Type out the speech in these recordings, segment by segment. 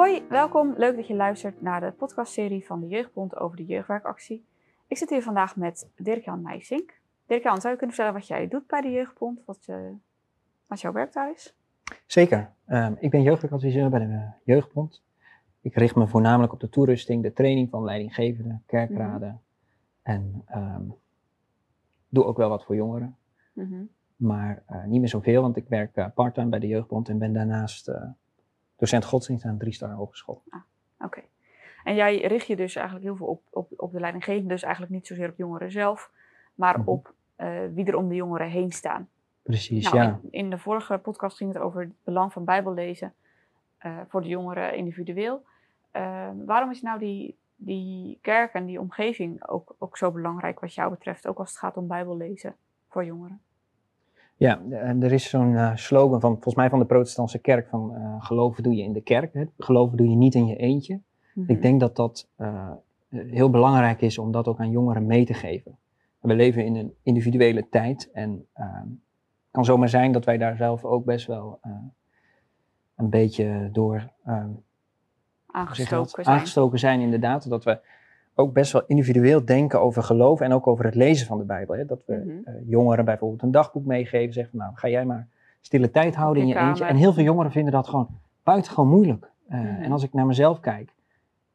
Hoi, welkom. Leuk dat je luistert naar de podcastserie van de Jeugdbond over de jeugdwerkactie. Ik zit hier vandaag met Dirk-Jan Meijsink. Dirk-Jan, zou je kunnen vertellen wat jij doet bij de Jeugdbond? Wat, uh, wat jouw werk daar is? Zeker. Um, ik ben jeugdwerkadviseur bij de Jeugdbond. Ik richt me voornamelijk op de toerusting, de training van leidinggevenden, kerkraden. Mm En um, doe ook wel wat voor jongeren. Mm -hmm. Maar uh, niet meer zoveel, want ik werk uh, parttime bij de Jeugdbond en ben daarnaast docent godsdienst aan Drie Star Hogeschool. Ah, Oké. Okay. En jij richt je dus eigenlijk heel veel op, op, op de leidinggevenden, dus eigenlijk niet zozeer op jongeren zelf, maar mm -hmm. op wie er om de jongeren heen staan. Precies, nou, ja. In, in, de vorige podcast ging het over het belang van Bijbellezen voor de jongeren individueel. waarom is nou die, die kerk en die omgeving ook, ook zo belangrijk wat jou betreft, ook als het gaat om Bijbellezen voor jongeren? Ja, er is zo'n uh, slogan van, volgens mij van de protestantse kerk, van uh, geloven doe je in de kerk, hè? geloven doe je niet in je eentje. Mm -hmm. Ik denk dat dat uh, heel belangrijk is om dat ook aan jongeren mee te geven. We leven in een individuele tijd en ehm, het kan zomaar zijn dat wij daar zelf ook best wel een beetje door aangestoken, zijn. aangestoken zijn. Inderdaad, dat we ook best wel individueel denken over geloof en ook over het lezen van de Bijbel. Hè? Dat we mm -hmm. uh, jongeren bijvoorbeeld een dagboek meegeven, zeggen van nou ga jij maar stille tijd houden in je eentje. En heel veel jongeren vinden dat gewoon buitengewoon moeilijk. Uh, mm -hmm. En als ik naar mezelf kijk,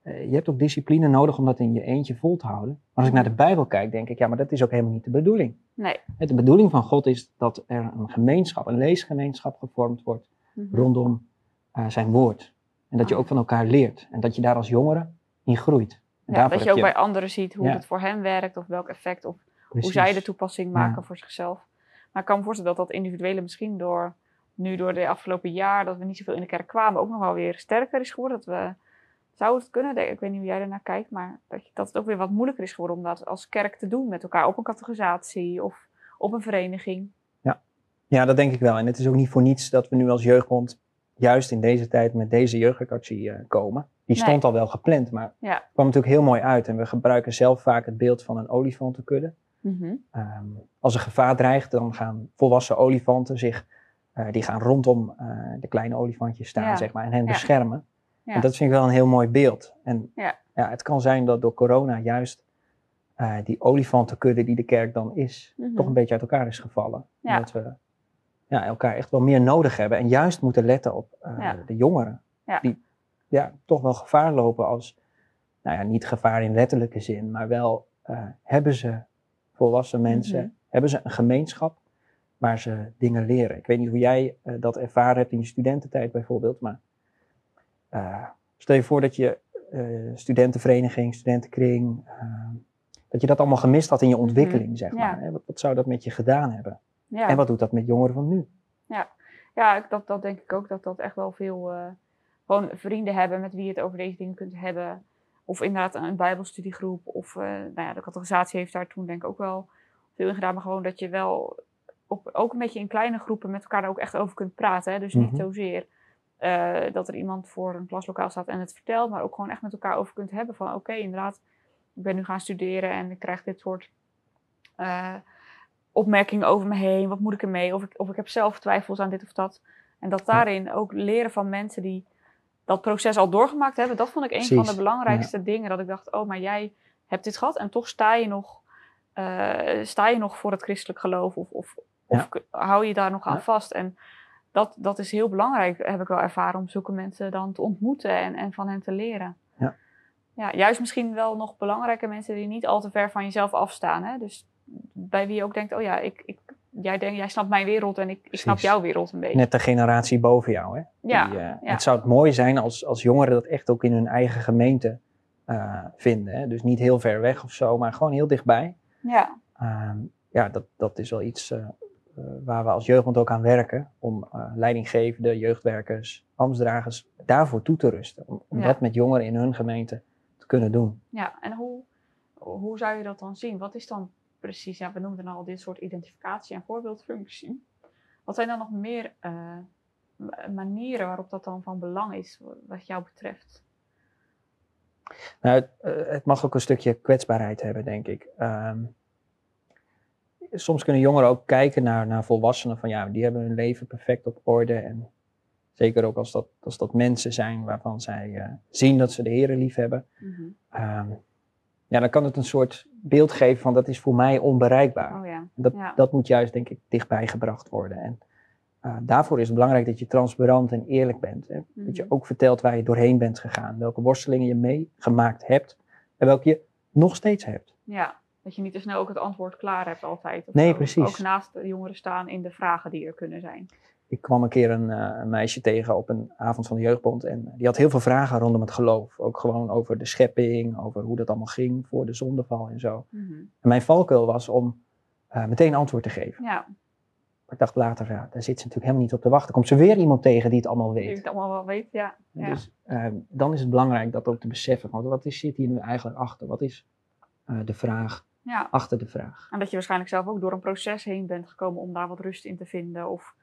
uh, je hebt ook discipline nodig om dat in je eentje vol te houden. Maar als ik naar de Bijbel kijk, denk ik, ja, maar dat is ook helemaal niet de bedoeling. Nee. De bedoeling van God is dat er een gemeenschap, een leesgemeenschap gevormd wordt mm -hmm. rondom zijn woord. En dat je ook van elkaar leert. En dat je daar als jongere in groeit. Ja, dat je ook bij anderen ziet hoe het voor hen werkt of welk effect of Precies. hoe zij de toepassing maken voor zichzelf. Maar ik kan me voorstellen dat dat individuele misschien door nu door de afgelopen jaar dat we niet zoveel in de kerk kwamen ook nog wel weer sterker is geworden. Dat we, zou het kunnen, ik weet niet hoe jij ernaar kijkt, maar dat, je, dat het ook weer wat moeilijker is geworden om dat als kerk te doen met elkaar op een categorisatie of op een vereniging. Ja. ja, dat denk ik wel. En het is ook niet voor niets dat we nu als jeugdbond juist in deze tijd met deze jeugdactie uh, komen. Die stond nee. al wel gepland, maar ja. kwam natuurlijk heel mooi uit. En we gebruiken zelf vaak het beeld van een olifantenkudde. Mm -hmm. um, als er gevaar dreigt, dan gaan volwassen olifanten zich, uh, die gaan rondom uh, de kleine olifantjes staan, ja. zeg maar, en hen ja. beschermen. En dat vind ik wel een heel mooi beeld. En ja. het kan zijn dat door corona juist uh, die olifantenkudde die de kerk dan is, mm -hmm. toch een beetje uit elkaar is gevallen. Omdat we ja, elkaar echt wel meer nodig hebben en juist moeten letten op de jongeren. Die ja, toch wel gevaar lopen als, nou ja, niet gevaar in letterlijke zin, maar wel uh, hebben ze volwassen mensen, mm -hmm. hebben ze een gemeenschap waar ze dingen leren. Ik weet niet hoe jij uh, dat ervaren hebt in je studententijd bijvoorbeeld, maar stel je voor dat je studentenvereniging, studentenkring, dat je dat allemaal gemist had in je ontwikkeling, mm -hmm. zeg maar. Ja. Wat, wat, zou dat met je gedaan hebben? Ja. En wat doet dat met jongeren van nu? Ja, ja dat, dat denk ik ook, dat dat echt wel veel gewoon vrienden hebben met wie je het over deze dingen kunt hebben. Of inderdaad een bijbelstudiegroep. Of uh, nou ja, de categorisatie heeft daar toen denk ik ook wel veel in gedaan. Maar gewoon dat je wel op, ook een beetje in kleine groepen met elkaar er ook echt over kunt praten. Hè? Dus niet mm -hmm. zozeer uh, dat er iemand voor een klaslokaal staat en het vertelt. Maar ook gewoon echt met elkaar over kunt hebben van oké, okay, inderdaad, ik ben nu gaan studeren en ik krijg dit soort uh, opmerkingen over me heen. Wat moet ik ermee? Of ik, of ik heb zelf twijfels aan dit of dat. En dat daarin ook leren van mensen die dat proces al doorgemaakt hebben, dat vond ik een Precies. van de belangrijkste ja. dingen. Dat ik dacht, oh, maar jij hebt dit gehad en toch sta je nog, uh, sta je nog voor het christelijk geloof of, of, ja. of hou je daar nog aan ja. vast. En dat, dat is heel belangrijk, heb ik wel ervaren, om zulke mensen dan te ontmoeten en, en van hen te leren. Ja. Ja, juist misschien wel nog belangrijke mensen die niet al te ver van jezelf afstaan. Hè? Dus bij wie je ook denkt, oh ja, ik, ik jij, denkt, jij snapt mijn wereld en ik, ik snap jouw wereld een beetje. Net de generatie boven jou. Hè? Ja, Die, uh, ja. Het zou het mooi zijn als, als jongeren dat echt ook in hun eigen gemeente uh, vinden. Hè? Dus niet heel ver weg of zo, maar gewoon heel dichtbij. Ja, uh, ja dat, dat is wel iets eh, waar we als jeugdbond ook aan werken. Om leidinggevende, jeugdwerkers, ambtsdragers daarvoor toe te rusten. Om, om ja. dat met jongeren in hun gemeente te kunnen doen. Ja, en hoe, hoe zou je dat dan zien? Wat is dan precies, ja, we noemden al dit soort identificatie en voorbeeldfunctie. Wat zijn dan nog meer uh, manieren waarop dat dan van belang is, wat jou betreft? Nou, het, uh, het mag ook een stukje kwetsbaarheid hebben, denk ik. Um, soms kunnen jongeren ook kijken naar, naar volwassenen van ja, die hebben hun leven perfect op orde en Zeker ook als dat, als dat mensen zijn waarvan zij uh, zien dat ze de Heeren lief hebben. Mm ja, dan kan het een soort beeld geven van dat is voor mij onbereikbaar. Oh ja. Dat, dat moet juist, denk ik, dichtbij gebracht worden. En uh, daarvoor is het belangrijk dat je transparant en eerlijk bent. Hè? Dat je mhm. ook vertelt waar je doorheen bent gegaan, welke worstelingen je meegemaakt hebt en welke je nog steeds hebt. Ja, dat je niet te snel ook het antwoord klaar hebt altijd. nee, precies. Ook naast de jongeren staan in de vragen die er kunnen zijn. Ik kwam een keer een, uh, een, meisje tegen op een avond van de jeugdbond en die had heel veel vragen rondom het geloof. Ook gewoon over de schepping, over hoe dat allemaal ging voor de zondeval en zo. Mhm. En mijn valkuil was om uh, meteen antwoord te geven. Ja. Maar ik dacht later, ja, daar zit ze natuurlijk helemaal niet op te wachten. Komt ze weer iemand tegen die het allemaal weet. Die het allemaal wel weet, ja. Dus uh, dan is het belangrijk dat ook te beseffen. Want wat is, zit hier nu eigenlijk achter? Wat is de vraag ja. achter de vraag? En dat je waarschijnlijk zelf ook door een proces heen bent gekomen om daar wat rust in te vinden. Of,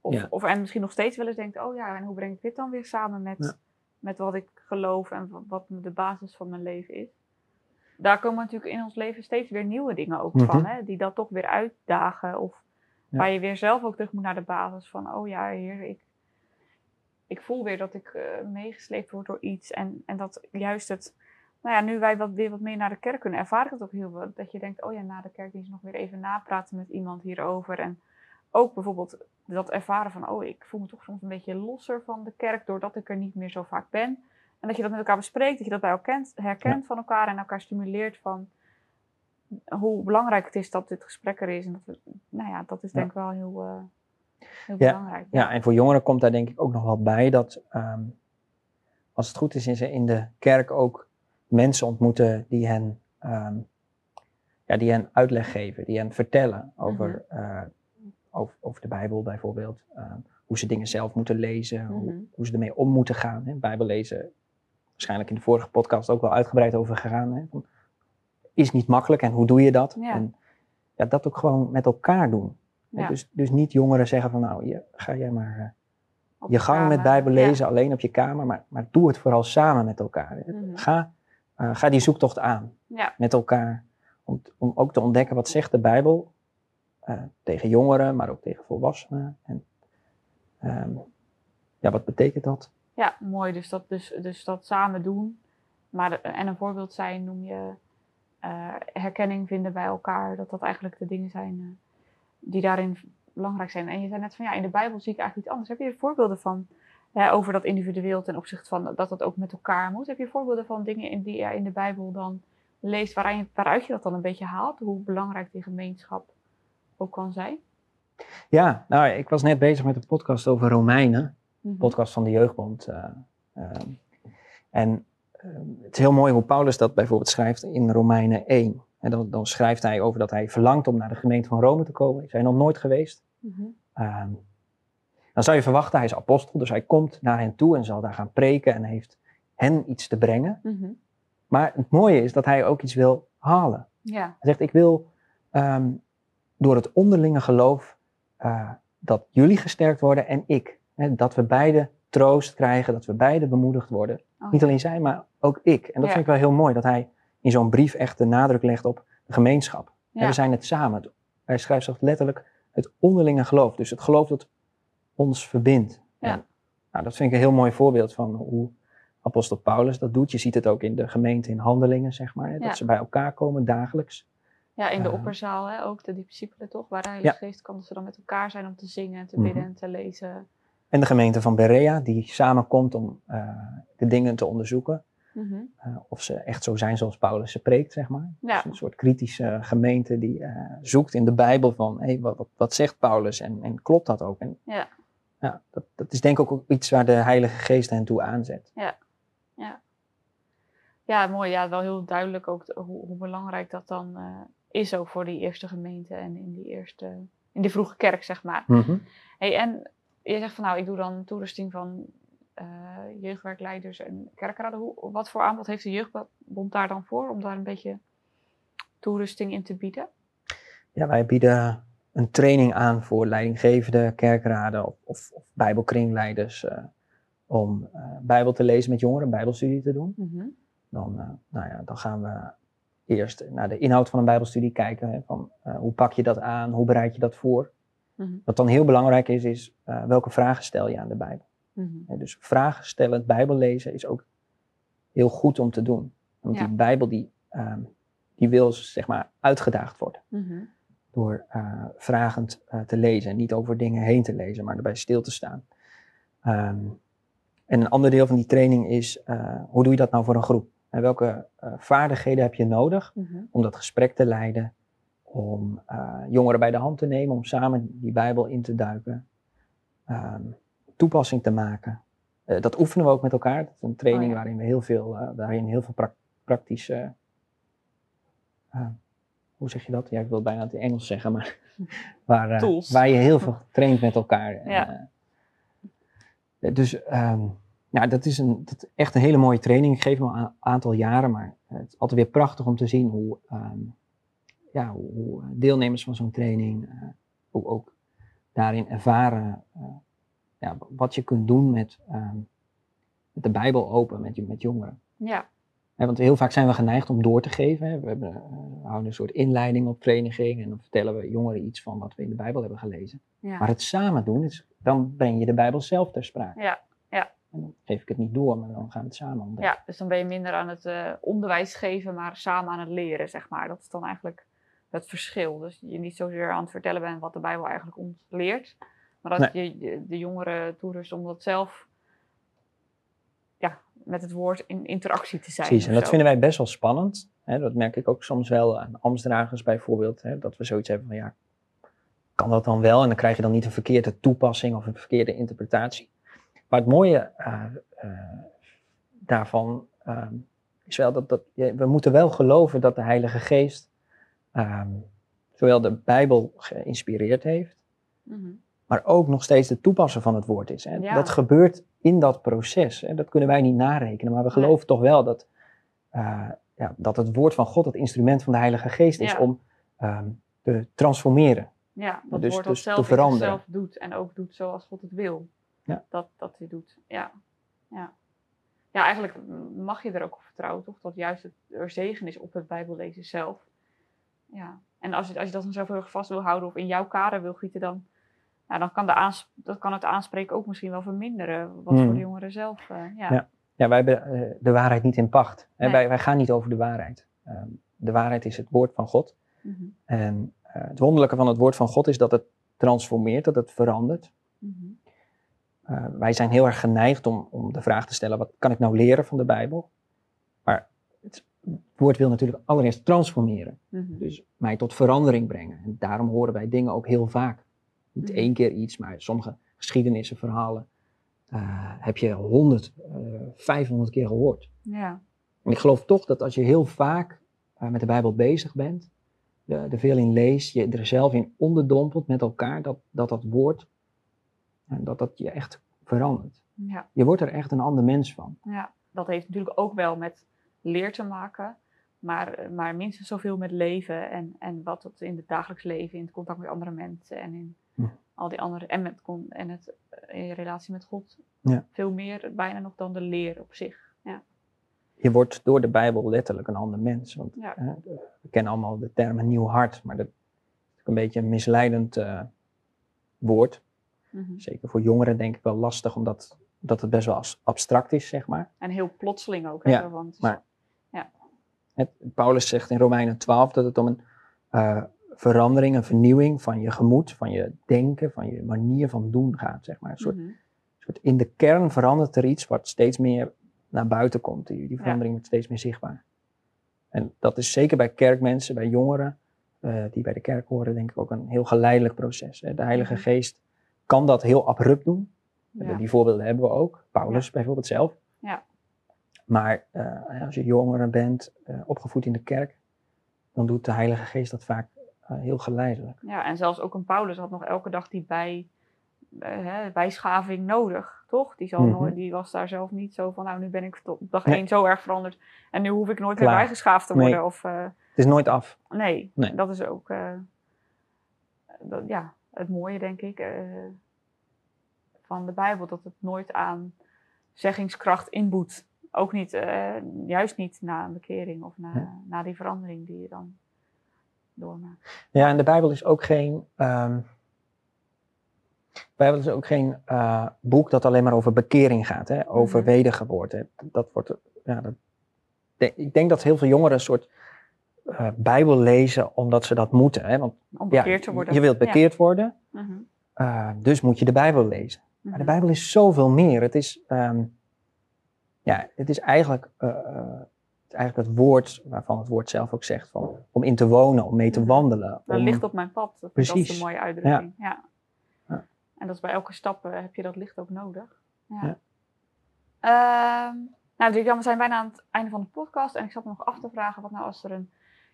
of, of en misschien nog steeds wel eens denkt, oh ja, en hoe breng ik dit dan weer samen met, met wat ik geloof en wat de basis van mijn leven is? Daar komen natuurlijk in ons leven steeds weer nieuwe dingen ook van, mhm. hè, die dat toch weer uitdagen. Of Waar je weer zelf ook terug moet naar de basis van, oh ja, heer, ik, ik voel weer dat ik uh, meegesleept word door iets. En, en dat juist het, nou ja, nu wij wat, weer wat meer naar de kerk kunnen, ervaar ik het ook heel veel. Dat je denkt, oh ja, na de kerkdienst nog weer even napraten met iemand hierover. En ook bijvoorbeeld dat ervaren van, oh, ik voel me toch soms een beetje losser van de kerk, doordat ik er niet meer zo vaak ben. En dat je dat met elkaar bespreekt, dat je dat bij elkaar herkent van elkaar en elkaar stimuleert van, hoe belangrijk het is dat dit gesprek er is. En dat, we, nou ja, dat is denk ik wel heel, uh, heel ja, belangrijk. Ja. en voor jongeren komt daar denk ik ook nog wel bij dat um, als het goed is, is ze in de kerk ook mensen ontmoeten die hen, um, ja, die hen uitleg geven, die hen vertellen over, mm -hmm. uh, over, over, de Bijbel bijvoorbeeld. Uh, hoe ze dingen zelf moeten lezen, hoe, hoe, ze ermee om moeten gaan. Hè. Bijbel lezen, waarschijnlijk in de vorige podcast ook wel uitgebreid over gegaan. Hè is niet makkelijk en hoe doe je dat? Ja. En ja, dat ook gewoon met elkaar doen. Dus, dus niet jongeren zeggen van nou, je, ga jij maar uh, je gang met Bijbel lezen alleen op je kamer, maar, maar doe het vooral samen met elkaar. Mm ga, uh, ga die zoektocht aan met elkaar. Om, om ook te ontdekken wat zegt de Bijbel uh, tegen jongeren, maar ook tegen volwassenen. En um, ja, wat betekent dat? Ja, mooi. Dus dat, dus, dus dat samen doen. Maar, en een voorbeeld zijn noem je uh, herkenning vinden bij elkaar. Dat dat eigenlijk de dingen zijn uh, die daarin belangrijk zijn. En je zei net van ja, in de Bijbel zie ik eigenlijk iets anders. Heb je voorbeelden van over dat individueel ten opzichte van dat dat ook met elkaar moet? Heb je voorbeelden van dingen in die je in de Bijbel dan leest waaruit, waaruit je dat dan een beetje haalt? Hoe belangrijk die gemeenschap ook kan zijn? Ja, nou, ik was net bezig met een podcast over Romeinen. Mm Podcast van de Jeugdbond. Uh, en Ehm, het is heel mooi hoe Paulus dat bijvoorbeeld schrijft in Romeinen 1. En dan, dan, schrijft hij over dat hij verlangt om naar de gemeente van Rome te komen. Is hij nog nooit geweest? Mhm. Ehm, dan zou je verwachten, hij is apostel, dus hij komt naar hen toe en zal daar gaan preken en heeft hen iets te brengen. Mhm. Maar het mooie is dat hij ook iets wil halen. Ja. Hij zegt, ik wil um, door het onderlinge geloof uh, dat jullie gesterkt worden en ik. Hè, dat we beide troost krijgen, dat we beide bemoedigd worden. Oh. Niet alleen zij, maar ook ik. En dat vind ik wel heel mooi, dat hij in zo'n brief echt de nadruk legt op de gemeenschap. En we zijn het samen. Hij schrijft zich letterlijk het onderlinge geloof. Dus het geloof dat ons verbindt. Ja. nou, dat vind ik een heel mooi voorbeeld van hoe apostel Paulus dat doet. Je ziet het ook in de gemeente in handelingen, zeg maar. Dat ze bij elkaar komen dagelijks. Ja, in de opperzaal hè, ook, de discipelen toch, waar de Heilige Geest kan, dat ze dan met elkaar zijn om te zingen en te bidden mhm. en te lezen. En de gemeente van Berea, die samenkomt om uh, de dingen te onderzoeken. Mm -hmm. uh, of ze echt zo zijn zoals Paulus ze preekt, zeg maar. Ja. Dus een soort kritische gemeente die uh, zoekt in de Bijbel van, hey, wat, wat, wat, zegt Paulus en, en klopt dat ook? En, ja. ja dat, dat is denk ik ook iets waar de Heilige Geest hen toe aanzet. Ja, ja. Ja, mooi. Ja, wel heel duidelijk ook hoe, hoe, belangrijk dat dan is ook voor die eerste gemeente en in die eerste, in die vroege kerk, zeg maar. Mm -hmm. hey, en je zegt van nou, ik doe dan toerusting van uh, jeugdwerkleiders en kerkraden. Hoe, wat voor aanbod heeft de jeugdbond daar dan voor om daar een beetje toerusting in te bieden? Ja, wij bieden een training aan voor leidinggevende kerkraden of, of, of bijbelkringleiders uh, om uh, bijbel te lezen met jongeren, bijbelstudie te doen. Mm -hmm. Dan, nou ja, dan gaan we eerst naar de inhoud van een bijbelstudie kijken. Hè, van, hoe pak je dat aan, hoe bereid je dat voor? Mhm. Wat dan heel belangrijk is, is uh, welke vragen stel je aan de Bijbel? Mhm. Dus vragen stellen, Bijbel lezen is ook heel goed om te doen. Want die Bijbel die, um, die wil zeg maar uitgedaagd worden. Mhm. Door uh, vragend te lezen. En niet over dingen heen te lezen, maar erbij stil te staan. Um, en een ander deel van die training is, hoe doe je dat nou voor een groep? En welke vaardigheden heb je nodig mhm. om dat gesprek te leiden? Om jongeren bij de hand te nemen, om samen die Bijbel in te duiken. Um, toepassing te maken. Uh, dat oefenen we ook met elkaar. Dat is een training oh, waarin we heel veel, waarin heel veel pra praktische. Hoe zeg je dat? Ja, ik wil bijna het in Engels zeggen, maar waar, waar je heel veel traint met elkaar. Ja. dus um, ja, dat is een, dat echt een hele mooie training. Ik geef hem al een aantal jaren, maar het is altijd weer prachtig om te zien hoe, um, ja, hoe deelnemers van zo'n training ook, ook daarin ervaren ja, wat je kunt doen met, ehm, met de Bijbel open met, met jongeren. Ja. want heel vaak zijn we geneigd om door te geven. We, hebben, we houden een soort inleiding op training en dan vertellen we jongeren iets van wat we in de Bijbel hebben gelezen. Ja. Maar het samen doen, is, dan breng je de Bijbel zelf ter sprake. Ja. En dan geef ik het niet door, maar dan gaan we het samen ontdekken. Ja, dus dan ben je minder aan het uh, onderwijs geven, maar samen aan het leren, zeg maar. Dat is dan eigenlijk het verschil. Dus je niet zozeer aan het vertellen bent wat de Bijbel eigenlijk ons leert, maar als je de jongeren toerust om dat zelf ja, met het woord in interactie te zijn. Precies, en dat vinden wij best wel spannend. Hè? Dat merk ik ook soms wel aan ambtsdragers bijvoorbeeld. Hè? Dat we zoiets hebben van ja, kan dat dan wel? En dan krijg je dan niet een verkeerde toepassing of een verkeerde interpretatie. Maar het mooie uh, uh, daarvan uh, is wel dat, dat we moeten wel geloven dat de Heilige Geest ehm, zowel de Bijbel geïnspireerd heeft, mm maar ook nog steeds de toepasser van het woord is. Hè. Dat gebeurt in dat proces. Hè. Dat kunnen wij niet narekenen, maar we geloven toch wel dat, uh, ja, dat het woord van God het instrument van de Heilige Geest is om um, te transformeren. Ja, dat dus, woord dus zelf te veranderen. zelf doet en ook doet zoals God het wil. Ja. Dat, dat hij doet, ja. ja. Ja, eigenlijk mag je er ook op vertrouwen, toch? Dat juist het, er zegen is op het Bijbellezen zelf. Ja. En als je, als je dat dan zo heel vast wil houden of in jouw kader wil gieten, dan nou, dan kan, de dat kan het aanspreken ook misschien wel verminderen. Wat voor hmm. de jongeren zelf. Uh, ja. ja. Ja. wij hebben uh, de waarheid niet in pacht. Nee. Wij, wij gaan niet over de waarheid. Uh, de waarheid is het woord van God. Mm -hmm. En eh, het wonderlijke van het woord van God is dat het transformeert, dat het verandert. Mm -hmm. Wij zijn heel erg geneigd om, om de vraag te stellen: wat kan ik nou leren van de Bijbel? Maar het woord wil natuurlijk allereerst transformeren. Mm -hmm. Dus mij tot verandering brengen. En daarom horen wij dingen ook heel vaak niet mhm. één keer iets, maar sommige geschiedenissen, verhalen uh, heb je honderd, uh, vijfhonderd keer gehoord. Ja. En ik geloof toch dat als je heel vaak met de Bijbel bezig bent, er veel in leest, je er zelf in onderdompelt met elkaar, dat dat, dat woord, dat dat je echt verandert. Ja. Je wordt er echt een ander mens van. Ja, dat heeft natuurlijk ook wel met leer te maken. Maar, maar minstens zoveel met leven en, en wat het in het dagelijks leven, in het contact met andere mensen en in al die andere, en, met, en het eh, in relatie met God. Ja. Veel meer bijna nog dan de leer op zich. Ja. Je wordt door de Bijbel letterlijk een ander mens. Want we kennen allemaal de term nieuw hart, maar dat is een beetje een misleidend uh, woord. Mm -hmm. Zeker voor jongeren denk ik wel lastig, omdat dat het best wel abstract is, zeg maar. En heel plotseling ook. Hè, ja, want, maar ja. Het, Paulus zegt in Romeinen 12 dat het om een uh, verandering, een vernieuwing van je gemoed, van je denken, van je manier van doen gaat, zeg maar. Een soort, mhm. soort in de kern verandert er iets wat steeds meer naar buiten komt. Die, die verandering wordt steeds meer zichtbaar. En dat is zeker bij kerkmensen, bij jongeren, uh, die bij de kerk horen, denk ik ook een heel geleidelijk proces. Hè. De Heilige mhm. Geest kan dat heel abrupt doen. Ja. Die voorbeelden hebben we ook. Paulus bijvoorbeeld zelf. Ja. Maar uh, als je jongeren bent, uh, opgevoed in de kerk, dan doet de Heilige Geest dat vaak eh, heel geleidelijk. Ja, en zelfs ook een Paulus had nog elke dag die bij, uh, bijschaving nodig, toch? Die, zal nooit, mhm. die was daar zelf niet zo van, nou nu ben ik op dag één zo erg veranderd en nu hoef ik nooit Klaar. weer bijgeschaafd te worden. Of, het is nooit af. Nee, nee. dat is ook dat, ja, het mooie, denk ik, van de Bijbel, dat het nooit aan zeggingskracht inboet. Ook niet, juist niet na een bekering of na, na die verandering die je dan ja, en de Bijbel is ook geen. Um, Bijbel is ook geen uh, boek dat alleen maar over bekering gaat, hè? over mm wedergeboorte. Dat wordt, ja, dat, ik denk dat heel veel jongeren een soort uh, Bijbel lezen omdat ze dat moeten. Hè? Want, Om bekeerd te worden. Je wilt bekeerd worden, mm uh, dus moet je de Bijbel lezen. Maar de mhm. Bijbel is zoveel meer. Het is, um, ja, het is eigenlijk, uh, eigenlijk het woord waarvan het woord zelf ook zegt: van, om in te wonen, om mee te mhm. wandelen. Dat ligt op mijn pad. Dat, Precies. dat is een mooie uitdrukking. Ja. ja. En dat is bij elke stap heb je dat licht ook nodig. Ja. ja. Uh, nou, we zijn bijna aan het einde van de podcast. En ik zat me nog af te vragen: wat nou als er een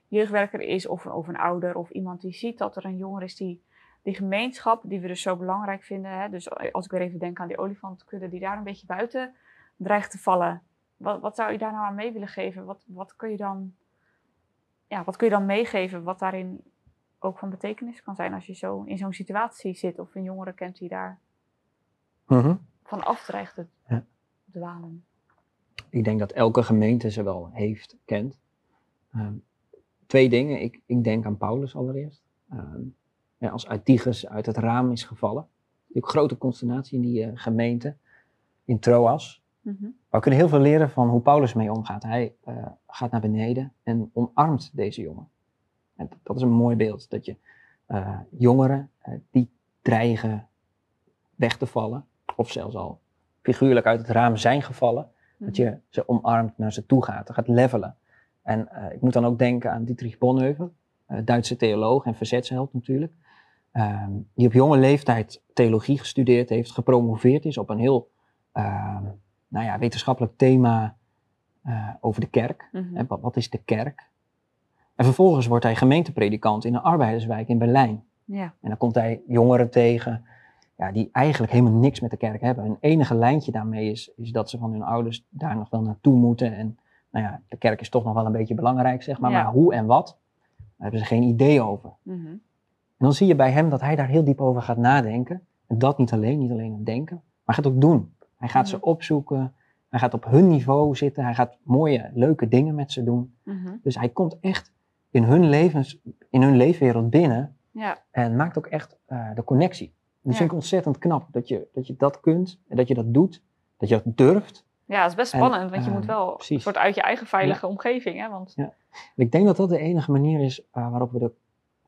jeugdwerker is, of, of een ouder, of iemand die ziet dat er een jonger is die die gemeenschap, die we dus zo belangrijk vinden. Hè, dus als ik weer even denk aan die olifantkudde die daar een beetje buiten dreigt te vallen. Wat, wat zou je daar nou aan mee willen geven? Wat, wat, kun je dan, ja, wat kun je dan meegeven wat daarin ook van betekenis kan zijn als je zo in zo'n situatie zit of een jongere kent die daar mm van afdreigt te ja. dwalen? Ik denk dat elke gemeente ze wel heeft, kent. Ehm, twee dingen. Ik, ik denk aan Paulus allereerst. Ehm, als Eutychus uit het raam is gevallen. Een grote consternatie in die uh, gemeente, in Troas. Mm -hmm. We kunnen heel veel leren van hoe Paulus mee omgaat. Hij uh, gaat naar beneden en omarmt deze jongen. En dat is een mooi beeld, dat je uh, jongeren die dreigen weg te vallen, of zelfs al figuurlijk uit het raam zijn gevallen, dat mhm. je ze omarmt, naar ze toe gaat, gaat levelen. En ik moet dan ook denken aan Dietrich Bonhoeffer, Duitse theoloog en verzetsheld natuurlijk. Ehm, die op jonge leeftijd theologie gestudeerd heeft, gepromoveerd is op een heel uh, nou ja, wetenschappelijk thema uh, over de kerk. Mm wat, wat, is de kerk? En vervolgens wordt hij gemeentepredikant in een arbeiderswijk in Berlijn. Ja. En dan komt hij jongeren tegen ja, die eigenlijk helemaal niks met de kerk hebben. Een enige lijntje daarmee is, is dat ze van hun ouders daar nog wel naartoe moeten. En nou ja, de kerk is toch nog wel een beetje belangrijk, zeg maar. Maar hoe en wat, daar hebben ze geen idee over. Mm en dan zie je bij hem dat hij daar heel diep over gaat nadenken. En dat niet alleen, niet alleen het denken, maar gaat ook doen. Hij gaat ze opzoeken, hij gaat op hun niveau zitten, hij gaat mooie, leuke dingen met ze doen. Mhm. Dus hij komt echt in hun, levens, in hun leefwereld binnen ja. en maakt ook echt uh, de connectie. Dat ja. vind ik ontzettend knap, dat je, dat je dat kunt en dat je dat doet, dat je dat durft. Ja, het is best spannend, want je moet eh, wel een soort uit je eigen veilige omgeving. Hè? Want... Ja. Ik denk dat dat de enige manier is uh, waarop we de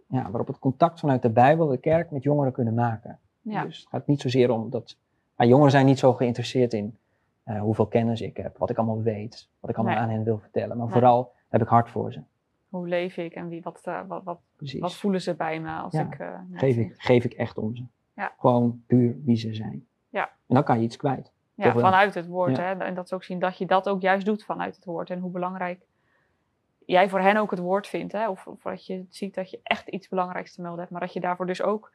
ja, waarop het contact vanuit de Bijbel, de kerk, met jongeren kunnen maken. Ja. Dus het gaat niet zozeer om dat. jongeren zijn niet zo geïnteresseerd in uh, hoeveel kennis ik heb, wat ik allemaal weet, wat ik allemaal aan hen wil vertellen. Maar vooral heb ik hart voor ze. Hoe leef ik en wie, wat, uh, wat, wat, wat, voelen ze bij me als ik. Geef, ik geef ik echt om ze. Ja. Gewoon puur wie ze zijn. Ja. En dan kan je iets kwijt. Ja, vanuit het woord. Hè? En dat is ook zien dat je dat ook juist doet vanuit het woord. En hoe belangrijk jij voor hen ook het woord vindt. Hè? Of, of dat je ziet dat je echt iets belangrijks te melden hebt. Maar dat je daarvoor dus ook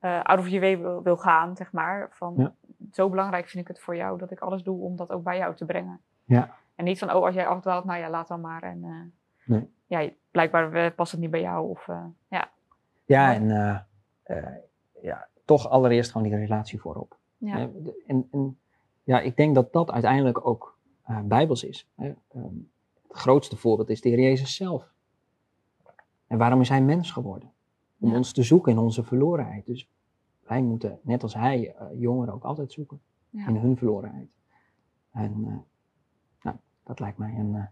uh, out of je way wil, wil, gaan, zeg maar. Van, Zo belangrijk vind ik het voor jou dat ik alles doe om dat ook bij jou te brengen. Ja. En niet van, oh, als jij afdwaalt, nou ja, laat dan maar. En uh, nee. ja, blijkbaar past het niet bij jou. Of, uh, ja, ja en ja, toch allereerst gewoon die relatie voorop. Ja. En, en, ja, ik denk dat dat uiteindelijk ook bijbels is. Hè? Um, het grootste voorbeeld is de Heer Jezus zelf. En waarom is Hij mens geworden? Om ons te zoeken in onze verlorenheid. Dus wij moeten, net als Hij, uh, jongeren ook altijd zoeken in hun verlorenheid. En uh, nou, dat lijkt mij een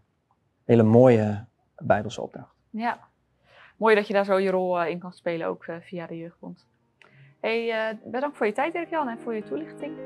hele mooie Bijbelse opdracht. Ja, mooi dat je daar zo je rol in kan spelen, ook via de Jeugdbond. Hey, bedankt voor je tijd, Dirk-Jan, en voor je toelichting.